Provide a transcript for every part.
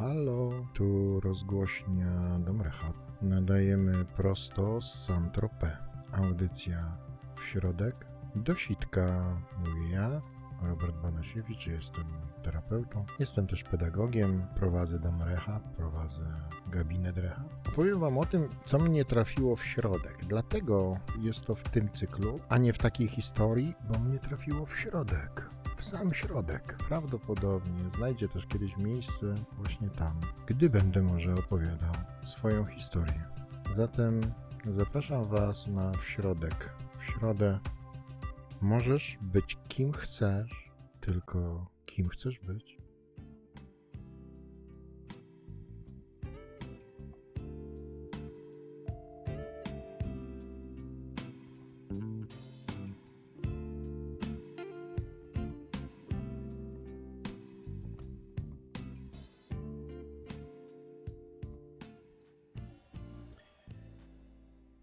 Halo, tu rozgłośnia Dom Rehab. Nadajemy prosto z Saint-Tropez. Audycja w środek. Do sitka mówię ja, Robert Banasiewicz, jestem terapeutą. Jestem też pedagogiem, prowadzę Dom Rehab, prowadzę gabinet Rehab. Opowiem wam o tym, co mnie trafiło w środek. Dlatego jest to w tym cyklu, a nie w takiej historii, bo mnie trafiło w środek w sam środek. Prawdopodobnie znajdzie też kiedyś miejsce właśnie tam, gdy będę może opowiadał swoją historię. Zatem zapraszam Was na w środek. W środę możesz być kim chcesz, tylko kim chcesz być.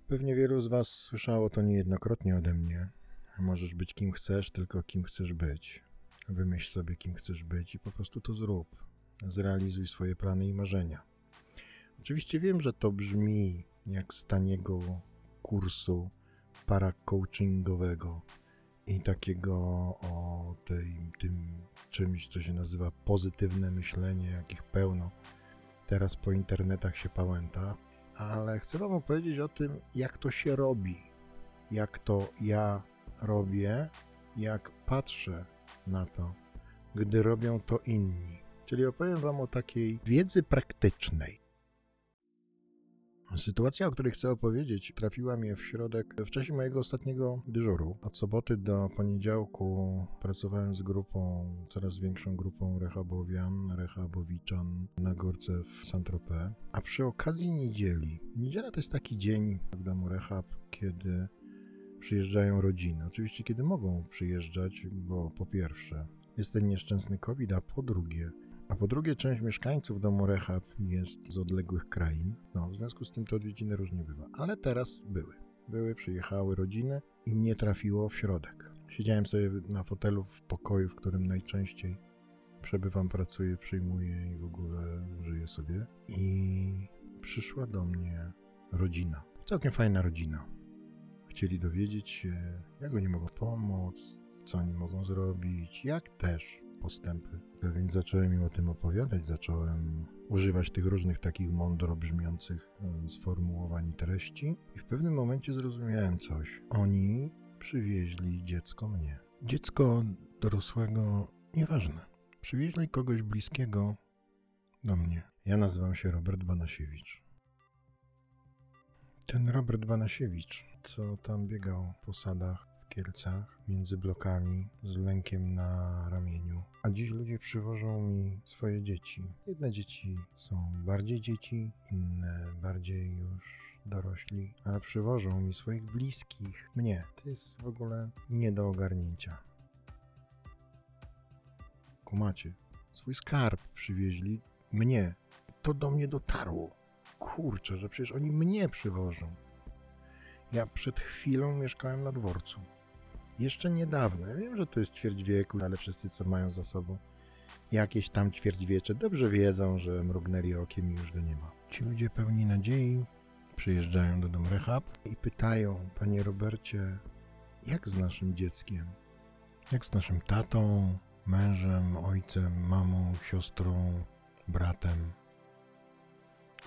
Pewnie wielu z Was słyszało to niejednokrotnie ode mnie. Możesz być kim chcesz, tylko kim chcesz być. Wymyśl sobie, kim chcesz być i po prostu to zrób. Zrealizuj swoje plany i marzenia. Oczywiście wiem, że to brzmi jak z taniego kursu paracoachingowego i takiego o tej, tym czymś, co się nazywa pozytywne myślenie, jakich pełno teraz po internetach się pałęta ale chcę Wam opowiedzieć o tym, jak to się robi, jak to ja robię, jak patrzę na to, gdy robią to inni. Czyli opowiem Wam o takiej wiedzy praktycznej. Sytuacja, o której chcę opowiedzieć, trafiła mnie w środek w czasie mojego ostatniego dyżuru. Od soboty do poniedziałku pracowałem z grupą, coraz większą grupą rehabowian, rehabowiczan na górce w Saint-Tropez. A przy okazji niedzieli, niedziela to jest taki dzień w domu rehab, kiedy przyjeżdżają rodziny. Oczywiście, kiedy mogą przyjeżdżać, bo po pierwsze jest ten nieszczęsny COVID, a po drugie a po drugie, część mieszkańców domu Rehab jest z odległych krain. No, w związku z tym te odwiedziny różnie bywa. Ale teraz były. Były, przyjechały rodziny i mnie trafiło w środek. Siedziałem sobie na fotelu w pokoju, w którym najczęściej przebywam, pracuję, przyjmuję i w ogóle żyję sobie. I przyszła do mnie rodzina. Całkiem fajna rodzina. Chcieli dowiedzieć się, jak oni mogą pomóc, co oni mogą zrobić, jak też postępy. Więc zacząłem im o tym opowiadać, zacząłem używać tych różnych takich mądro brzmiących sformułowań i treści i w pewnym momencie zrozumiałem coś. Oni przywieźli dziecko mnie. Dziecko dorosłego, nieważne. Przywieźli kogoś bliskiego do mnie. Ja nazywam się Robert Banasiewicz. Ten Robert Banasiewicz, co tam biegał po sadach, między blokami, z lękiem na ramieniu. A dziś ludzie przywożą mi swoje dzieci. Jedne dzieci są bardziej dzieci, inne bardziej już dorośli, ale przywożą mi swoich bliskich, mnie. To jest w ogóle nie do ogarnięcia. Kumacie, swój skarb przywieźli mnie. To do mnie dotarło. Kurczę, że przecież oni mnie przywożą. Ja przed chwilą mieszkałem na dworcu. Jeszcze niedawno, ja wiem, że to jest ćwierć wieku, ale wszyscy, co mają za sobą jakieś tam ćwierćwiecze, dobrze wiedzą, że mrugnęli okiem i już go nie ma. Ci ludzie pełni nadziei przyjeżdżają do domu rehab i pytają, panie Robercie, jak z naszym dzieckiem? Jak z naszym tatą, mężem, ojcem, mamą, siostrą, bratem?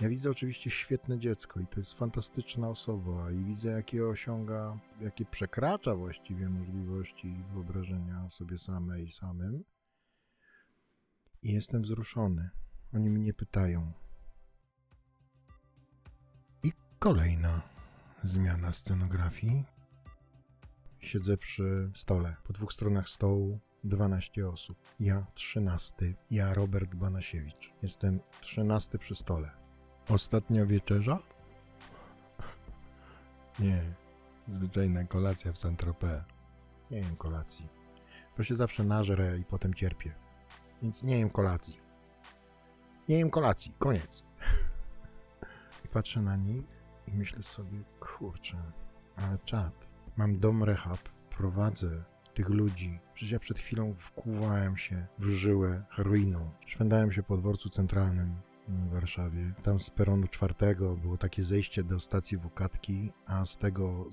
Ja widzę oczywiście świetne dziecko i to jest fantastyczna osoba i widzę jakie osiąga, jakie przekracza właściwie możliwości wyobrażenia sobie samej i samym. I jestem wzruszony. Oni mnie pytają. I kolejna zmiana scenografii. Siedzę przy stole. Po dwóch stronach stołu 12 osób. Ja 13. Ja Robert Banasiewicz. Jestem 13 przy stole. Ostatnia wieczerza? Nie, zwyczajna kolacja w Saint-Tropez. Nie jem kolacji, bo się zawsze nażrę i potem cierpię. Więc nie jem kolacji. Nie jem kolacji, koniec. I patrzę na nich i myślę sobie, kurczę, ale czad. Mam dom rehab, prowadzę tych ludzi. Przecież ja przed chwilą wkuwałem się w żyłę heroiną. Szwendałem się po dworcu centralnym w Warszawie. Tam z peronu czwartego było takie zejście do stacji Wukatki, a z tego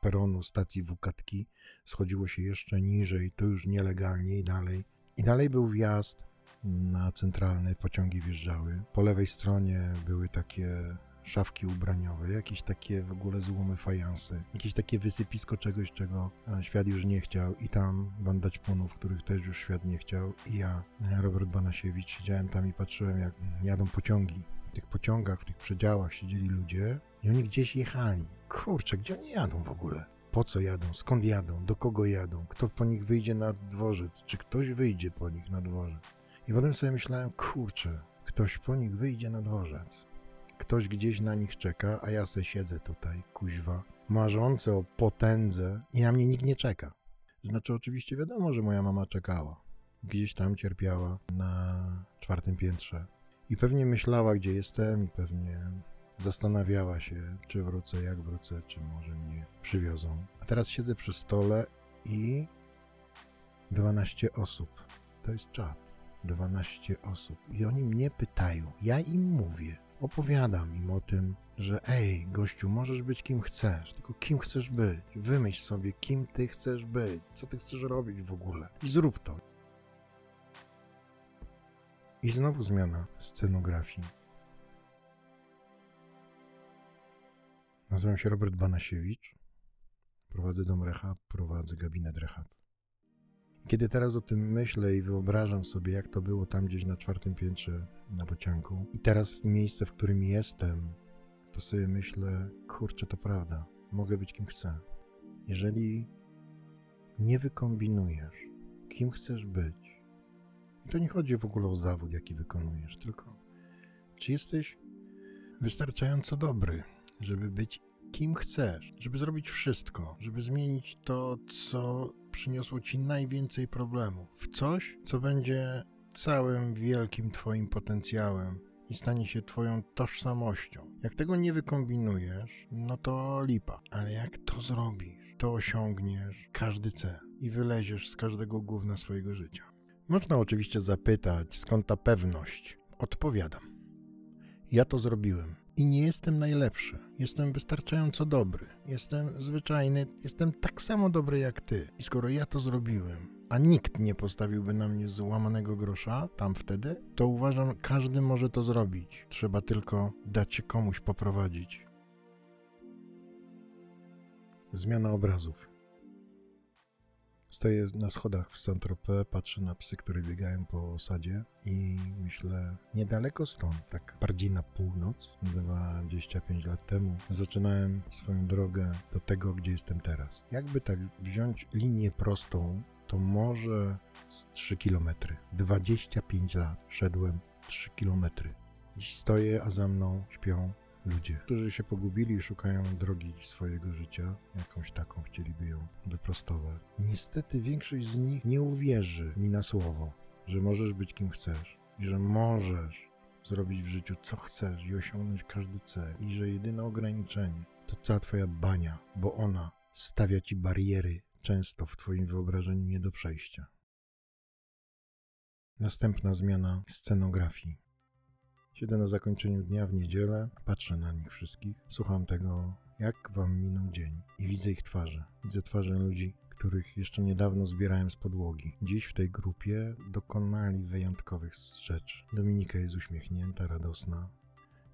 peronu stacji Wukatki schodziło się jeszcze niżej, to już nielegalnie i dalej. I dalej był wjazd na centralny, pociągi wjeżdżały. Po lewej stronie były takie szafki ubraniowe, jakieś takie w ogóle złomy fajansy, jakieś takie wysypisko czegoś, czego e, świat już nie chciał i tam banda ćpunów, których też już świat nie chciał i ja, Robert Banasiewicz, siedziałem tam i patrzyłem jak jadą pociągi. W tych pociągach, w tych przedziałach siedzieli ludzie i oni gdzieś jechali. Kurczę, gdzie oni jadą w ogóle? Po co jadą? Skąd jadą? Do kogo jadą? Kto po nich wyjdzie na dworzec? Czy ktoś wyjdzie po nich na dworzec? I potem sobie myślałem, kurczę, ktoś po nich wyjdzie na dworzec. Ktoś gdzieś na nich czeka, a ja se siedzę tutaj, kuźwa, marzący o potędze i na mnie nikt nie czeka. Znaczy oczywiście wiadomo, że moja mama czekała. Gdzieś tam cierpiała na czwartym piętrze. I pewnie myślała, gdzie jestem i pewnie zastanawiała się, czy wrócę, jak wrócę, czy może mnie przywiozą. A teraz siedzę przy stole i 12 osób. To jest czat. 12 osób. I oni mnie pytają. Ja im mówię opowiadam im o tym, że ej, gościu, możesz być kim chcesz, tylko kim chcesz być. Wymyśl sobie, kim ty chcesz być, co ty chcesz robić w ogóle i zrób to. I znowu zmiana scenografii. Nazywam się Robert Banasiewicz. Prowadzę dom rehab, prowadzę gabinet rehab. Kiedy teraz o tym myślę i wyobrażam sobie, jak to było tam gdzieś na czwartym piętrze na bocianku, i teraz miejsce, w którym jestem, to sobie myślę, kurczę, to prawda, mogę być kim chcę. Jeżeli nie wykombinujesz, kim chcesz być, i to nie chodzi w ogóle o zawód, jaki wykonujesz, tylko czy jesteś wystarczająco dobry, żeby być kim chcesz, żeby zrobić wszystko, żeby zmienić to, co przyniosło ci najwięcej problemów, w coś, co będzie całym wielkim Twoim potencjałem i stanie się Twoją tożsamością. Jak tego nie wykombinujesz, no to lipa, ale jak to zrobisz, to osiągniesz każdy cel i wyleziesz z każdego gówna swojego życia. Można oczywiście zapytać, skąd ta pewność. Odpowiadam. Ja to zrobiłem i nie jestem najlepszy. Jestem wystarczająco dobry. Jestem zwyczajny. Jestem tak samo dobry jak ty. I skoro ja to zrobiłem, a nikt nie postawiłby na mnie złamanego grosza tam wtedy, to uważam, każdy może to zrobić. Trzeba tylko dać się komuś poprowadzić. Zmiana obrazów. Stoję na schodach w Saint-Tropez, patrzę na psy, które biegają po osadzie i myślę, niedaleko stąd, tak bardziej na północ, 25 lat temu, zaczynałem swoją drogę do tego, gdzie jestem teraz. Jakby tak wziąć linię prostą, to może z 3 km. 25 lat szedłem 3 km. Dziś stoję, a za mną śpią ludzie, którzy się pogubili i szukają drogi swojego życia, jakąś taką chcieliby ją wyprostować. Niestety większość z nich nie uwierzy mi na słowo, że możesz być kim chcesz i że możesz zrobić w życiu co chcesz i osiągnąć każdy cel i że jedyne ograniczenie to cała twoja bania, bo ona stawia ci bariery często w twoim wyobrażeniu nie do przejścia. Następna zmiana scenografii. Siedzę na zakończeniu dnia w niedzielę, patrzę na nich wszystkich, słucham tego, jak wam minął dzień i widzę ich twarze. Widzę twarze ludzi, których jeszcze niedawno zbierałem z podłogi. Dziś w tej grupie dokonali wyjątkowych rzeczy. Dominika jest uśmiechnięta, radosna,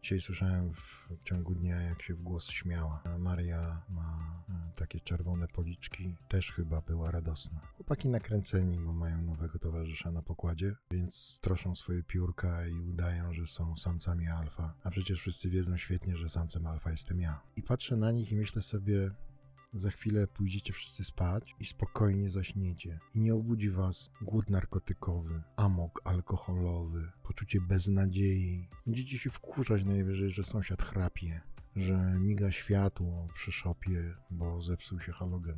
Dzisiaj słyszałem w, w, ciągu dnia, jak się w głos śmiała. Maria ma takie czerwone policzki, też chyba była radosna. Chłopaki nakręceni, bo mają nowego towarzysza na pokładzie, więc stroszą swoje piórka i udają, że są samcami alfa. A przecież wszyscy wiedzą świetnie, że samcem alfa jestem ja. I patrzę na nich i myślę sobie, za chwilę pójdziecie wszyscy spać i spokojnie zaśniecie. I nie obudzi was głód narkotykowy, amok alkoholowy, poczucie beznadziei. Będziecie się wkurzać najwyżej, że sąsiad chrapie, że miga światło przy szopie, bo zepsuł się halogen.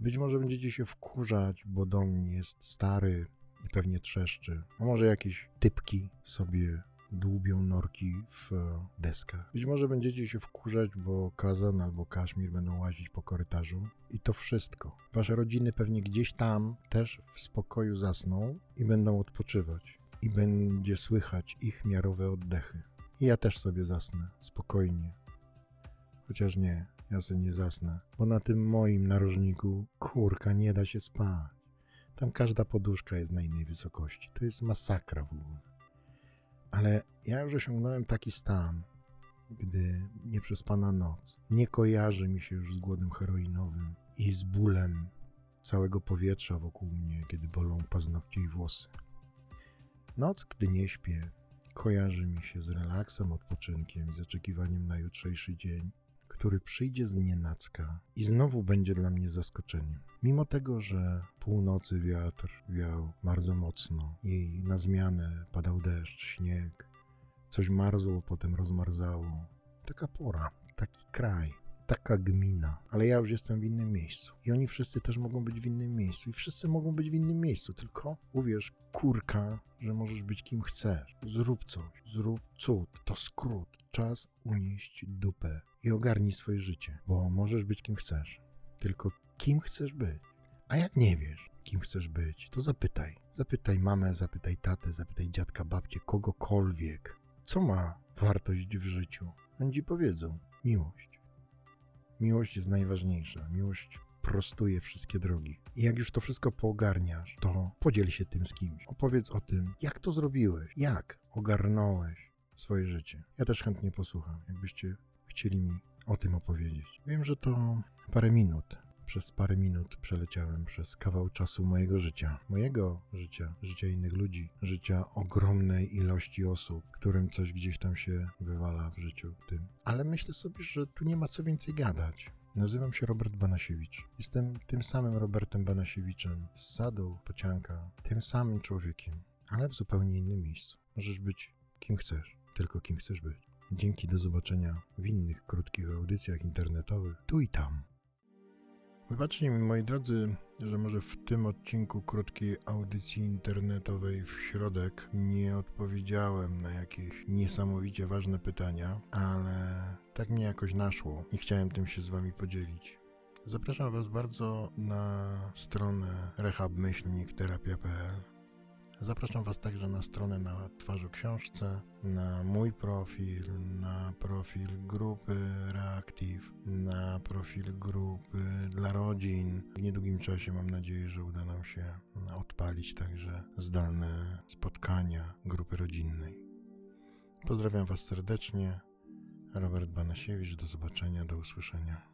Być może będziecie się wkurzać, bo dom jest stary i pewnie trzeszczy. A może jakieś typki sobie dłubią norki w e, deskach. Być może będziecie się wkurzać, bo Kazan albo Kaszmir będą łazić po korytarzu. I to wszystko. Wasze rodziny pewnie gdzieś tam też w spokoju zasną i będą odpoczywać. I będzie słychać ich miarowe oddechy. I ja też sobie zasnę, spokojnie. Chociaż nie, ja sobie nie zasnę, bo na tym moim narożniku kurka nie da się spać. Tam każda poduszka jest na innej wysokości. To jest masakra w ogóle. Ale ja już osiągnąłem taki stan, gdy nieprzespana noc nie kojarzy mi się już z głodem heroinowym i z bólem całego powietrza wokół mnie, kiedy bolą paznokcie i włosy. Noc, gdy nie śpię, kojarzy mi się z relaksem, odpoczynkiem i z oczekiwaniem na jutrzejszy dzień, który przyjdzie z nienacka i znowu będzie dla mnie zaskoczeniem. Mimo tego, że północy wiatr wiał bardzo mocno i na zmianę padał deszcz, śnieg, coś marzło, potem rozmarzało. Taka pora, taki kraj, taka gmina, ale ja już jestem w innym miejscu. I oni wszyscy też mogą być w innym miejscu. I wszyscy mogą być w innym miejscu, tylko uwierz, kurka, że możesz być kim chcesz. Zrób coś, zrób cud. To skrót. Czas unieść dupę i ogarnij swoje życie, bo możesz być kim chcesz. Tylko kim chcesz być? A jak nie wiesz, kim chcesz być, to zapytaj. Zapytaj mamę, zapytaj tatę, zapytaj dziadka, babcię, kogokolwiek. Co ma wartość w życiu? Oni ci powiedzą. Miłość. Miłość jest najważniejsza. Miłość prostuje wszystkie drogi. I jak już to wszystko poogarniasz, to podziel się tym z kimś. Opowiedz o tym, jak to zrobiłeś, jak ogarnąłeś swoje życie. Ja też chętnie posłucham, jakbyście chcieli mi o tym opowiedzieć. Wiem, że to parę minut. Przez parę minut przeleciałem przez kawał czasu mojego życia. Mojego życia, życia innych ludzi, życia ogromnej ilości osób, którym coś gdzieś tam się wywala w życiu tym. Ale myślę sobie, że tu nie ma co więcej gadać. Nazywam się Robert Banasiewicz. Jestem tym samym Robertem Banasiewiczem z sadu Pocianka, tym samym człowiekiem, ale w zupełnie innym miejscu. Możesz być kim chcesz, tylko kim chcesz być. Dzięki do zobaczenia w innych krótkich audycjach internetowych, tu i tam. Wybaczcie mi, moi drodzy, że może w tym odcinku krótkiej audycji internetowej w środek nie odpowiedziałem na jakieś niesamowicie ważne pytania, ale tak mnie jakoś naszło i chciałem tym się z wami podzielić. Zapraszam was bardzo na stronę rehabmyślnikterapia.pl Zapraszam Was także na stronę na twarz o książce, na mój profil, na profil grupy Reactive, na profil grupy dla rodzin. W niedługim czasie mam nadzieję, że uda nam się odpalić także zdalne spotkania grupy rodzinnej. Pozdrawiam Was serdecznie. Robert Banasiewicz, do zobaczenia, do usłyszenia.